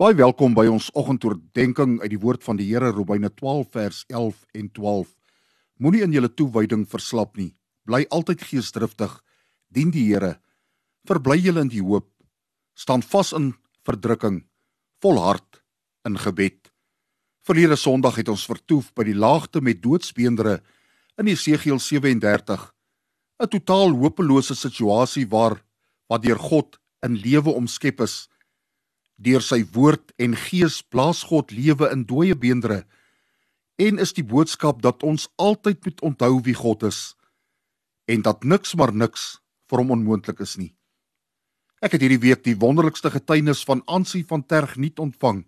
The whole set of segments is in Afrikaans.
Baie welkom by ons oggendoordenkings uit die woord van die Here Romeine 12 vers 11 en 12. Moenie in julle toewyding verslap nie. Bly altyd geesdriftig. Dien die Here. Verbly julle in die hoop. Staan vas in verdrukking. Volhard in gebed. Verlede Sondag het ons vertoef by die laagte met doodsbeendere in Jesegiel 37. 'n Totaal hopelose situasie waar wat deur God in lewe omskep is. Deur sy woord en gees blaas God lewe in dooie beendere en is die boodskap dat ons altyd moet onthou wie God is en dat niks maar niks vir hom onmoontlik is nie. Ek het hierdie week die wonderlikste getuienis van Ansie van Terg nuut ontvang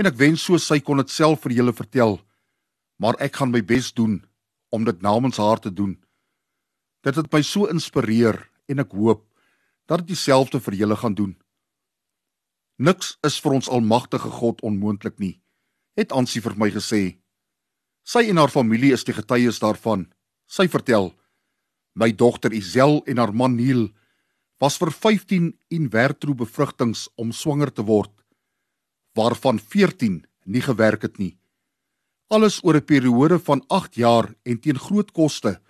en ek wens so sy kon dit self vir julle vertel, maar ek gaan my bes doen om dit namens haar te doen. Dit het my so inspireer en ek hoop dat dit dieselfde vir julle gaan doen. Niks is vir ons almagtige God onmoontlik nie, het Ansie vir my gesê. Sy en haar familie is die getuies daarvan. Sy vertel: My dogter Isel en haar man Neil was vir 15 in werktrou bevrugtings om swanger te word, waarvan 14 nie gewerk het nie. Alles oor 'n periode van 8 jaar en teen groot koste,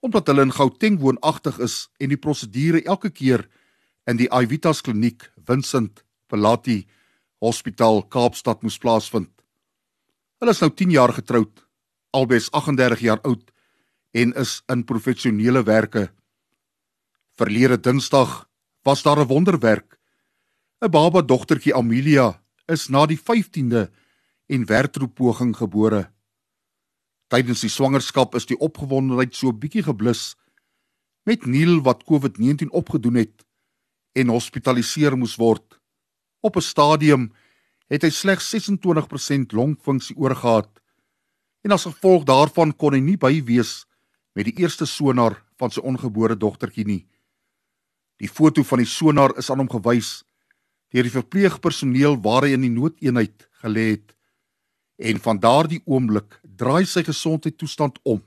omdat hulle in Gauteng woonagtig is en die prosedure elke keer in die Ivitas kliniek Vincent Palati Hospitaal Kaapstad moes plaasvind. Hulle is nou 10 jaar getroud, albei 38 jaar oud en is in professionele werke. Verlede Dinsdag was daar 'n wonderwerk. 'n Baba dogtertjie Amelia is na die 15de en werktroepoging gebore. Tydens die swangerskap is die opgewondenheid so bietjie geblus met Neil wat COVID-19 opgedoen het en hospitaliseer moes word. Op 'n stadium het hy slegs 26% longfunksie oorgehad. En as gevolg daarvan kon hy nie by wees met die eerste sonar van sy ongebore dogtertjie nie. Die foto van die sonar is aan hom gewys deur die verpleegpersoneel waar hy in die noodeenheid gelê het. En van daardie oomblik draai sy gesondheidstoestand om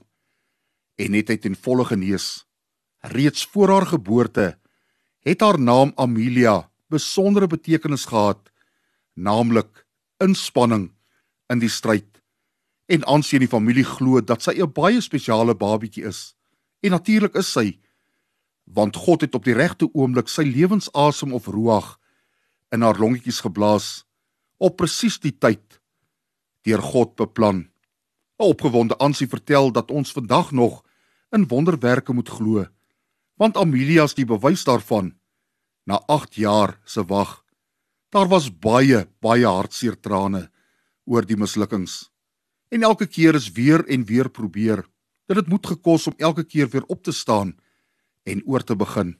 en het hy ten volle genees. Reeds voor haar geboorte het haar naam Amelia besondere betekenis gehad, naamlik inspanning in die stryd. En aansien die familie glo dat sy 'n baie spesiale babietjie is. En natuurlik is sy want God het op die regte oomblik sy lewensasem of ruach in haar longetjies geblaas op presies die tyd deur God beplan. 'n Opgewonde aansie vertel dat ons vandag nog in wonderwerke moet glo want Amelia is die bewys daarvan na 8 jaar se wag. Daar was baie baie hartseer trane oor die mislukkings. En elke keer is weer en weer probeer. Dit het moed gekos om elke keer weer op te staan en oor te begin.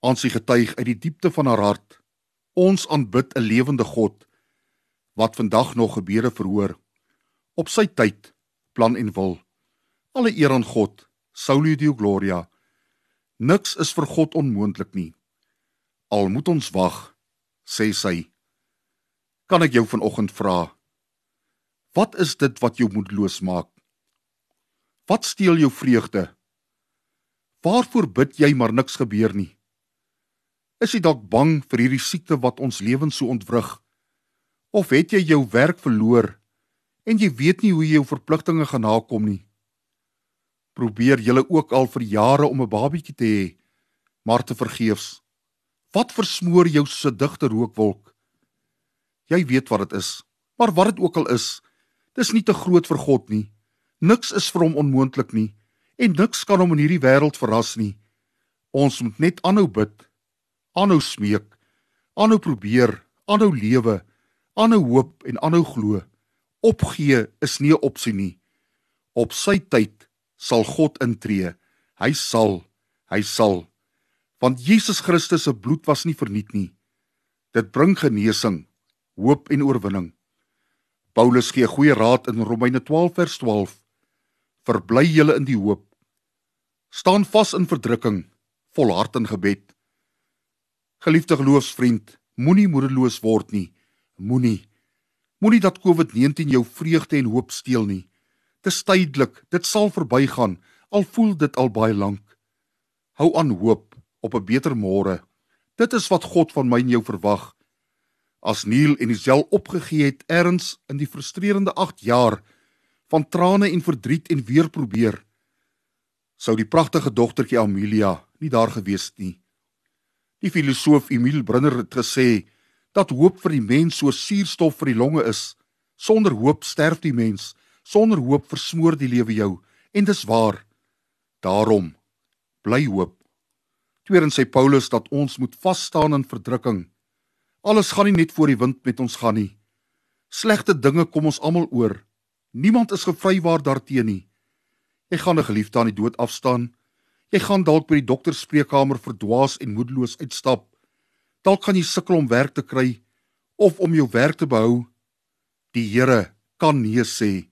Ons getuig uit die diepte van haar hart. Ons aanbid 'n lewende God wat vandag nog gebede verhoor op sy tyd, plan en wil. Alle eer aan God. Sauli Deo Gloria. Niks is vir God onmoontlik nie. Al moet ons wag, sê sy. Kan ek jou vanoggend vra? Wat is dit wat jou moedeloos maak? Wat steel jou vreugde? Waarvoor bid jy maar niks gebeur nie? Is jy dalk bang vir hierdie siekte wat ons lewens so ontwrig? Of het jy jou werk verloor en jy weet nie hoe jy jou verpligtinge gaan nakom nie? Probeer jy ook al vir jare om 'n babietjie te hê, maar te vergeefs? Wat versmoor jou so digte rookwolk? Jy weet wat dit is. Maar wat dit ook al is, dis nie te groot vir God nie. Niks is vir hom onmoontlik nie en niks kan hom in hierdie wêreld verras nie. Ons moet net aanhou bid, aanhou smeek, aanhou probeer, aanhou lewe, aanhou hoop en aanhou glo. Opgee is nie 'n opsie nie. Op sy tyd sal God intree. Hy sal, hy sal want Jesus Christus se bloed was nie verniet nie. Dit bring genesing, hoop en oorwinning. Paulus gee goeie raad in Romeine 12 vers 12. Verbly julle in die hoop. Staan vas in verdrukking, volhard in gebed. Geliefde geloofsvriend, moenie moedeloos word nie. Moenie. Moenie dat COVID-19 jou vreugde en hoop steel nie. Dis tydelik, dit sal verbygaan, al voel dit al baie lank. Hou aan hoop op 'n beter môre. Dit is wat God van my en jou verwag. As Neil en Isel opgegee het erns in die frustrerende 8 jaar van trane en verdriet en weer probeer, sou die pragtige dogtertjie Amelia nie daar gewees het nie. Die filosoof Emile Brunner het gesê dat hoop vir die mens soos suurstof vir die longe is. Sonder hoop sterf die mens. Sonder hoop versmoor die lewe jou. En dis waar. Daarom bly hoop. Tweedens sê Paulus dat ons moet vas staan in verdrukking. Alles gaan nie net voor die wind met ons gaan nie. Slegte dinge kom ons almal oor. Niemand is gevrywaar daarteenoor nie. Jy gaan 'n geliefde aan die dood afstaan. Jy gaan dalk by die dokter spreekkamer verdwaas en moedeloos uitstap. Dalk gaan jy sukkel om werk te kry of om jou werk te behou. Die Here kan nee sê.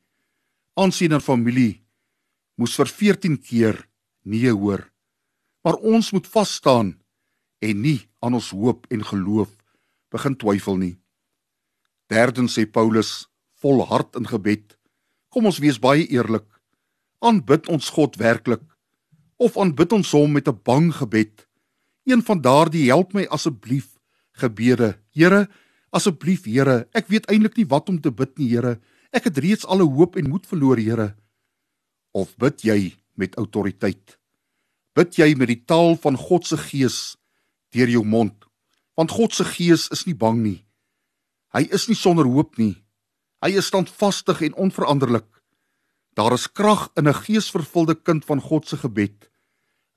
Aansien en familie moes vir 14 keer nee hoor. Maar ons moet vas staan en nie aan ons hoop en geloof begin twyfel nie. Derdens sê Paulus volhard in gebed. Kom ons wees baie eerlik. Aanbid ons God werklik of aanbid ons hom met 'n bang gebed? Een van daardie help my asseblief gebede. Here, asseblief Here, ek weet eintlik nie wat om te bid nie, Here. Ek het reeds alle hoop en moed verloor, Here. Of bid jy met autoriteit? Bid jy met die taal van God se Gees deur jou mond? Want God se Gees is nie bang nie. Hy is nie sonder hoop nie. Hy is standvastig en onveranderlik. Daar is krag in 'n geesvervulde kind van God se gebed,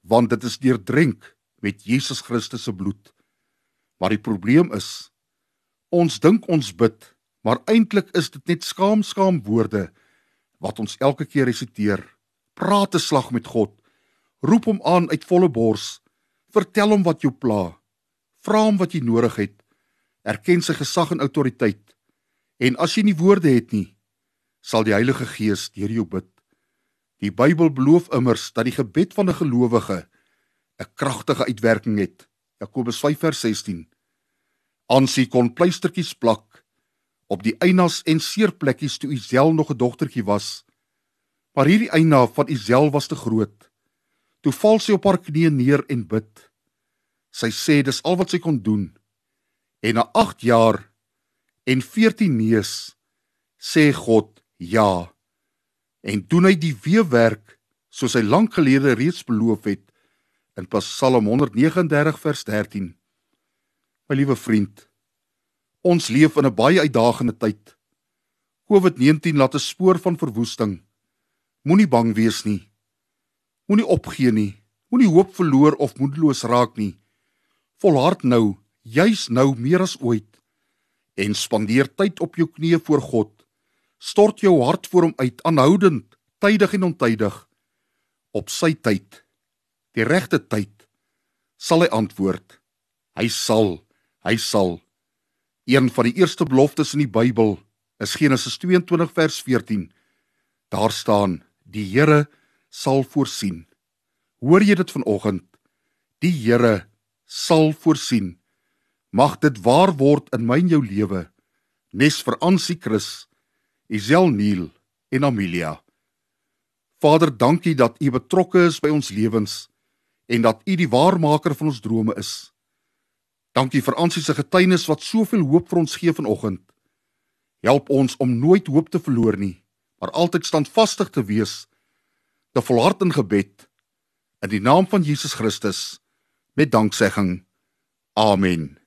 want dit is deurdrenk met Jesus Christus se bloed. Maar die probleem is ons dink ons bid, maar eintlik is dit net skaam skaam woorde wat ons elke keer resiteer. Praat 'n slag met God. Roep hom aan uit volle bors. Vertel hom wat jou pla. Vra hom wat jy nodig het. Erken sy gesag en autoriteit. En as jy nie woorde het nie, sal die Heilige Gees deur jou bid. Die Bybel beloof immers dat die gebed van 'n gelowige 'n kragtige uitwerking het. Jakobus 5:16. Ansie kon pleistertjies plak op die einas en seerplekkies toe Isel nog 'n dogtertjie was. Maar hierdie eina van Isel was te groot. Toe val sy op haar knieë neer en bid. Sy sê dis al wat sy kon doen. En na 8 jaar en 14 neus sê God ja. En doen hy die weewerk soos hy lank gelede reeds beloof het in Psalm 139 vers 13. My liewe vriend, ons leef in 'n baie uitdagende tyd. COVID-19 laat 'n spoor van verwoesting. Moenie bang wees nie. Moenie opgee nie. Moenie hoop verloor of moedeloos raak nie volhard nou, juis nou meer as ooit en spandeer tyd op jou knieë voor God. Stort jou hart voor hom uit, aanhoudend, tydig en ontydig op sy tyd. Die regte tyd sal hy antwoord. Hy sal, hy sal. Een van die eerste beloftes in die Bybel is Genesis 22 vers 14. Daar staan: Die Here sal voorsien. Hoor jy dit vanoggend? Die Here sal voorsien. Mag dit waar word in my en jou lewe. Nes vir Ansie Chris, Isel Neil en Amelia. Vader, dankie dat U betrokke is by ons lewens en dat U die waarmaker van ons drome is. Dankie vir Ansie se getuienis wat soveel hoop vir ons gee vanoggend. Help ons om nooit hoop te verloor nie, maar altyd standvastig te wees, te volhard in gebed in die naam van Jesus Christus met danksegging. Amen.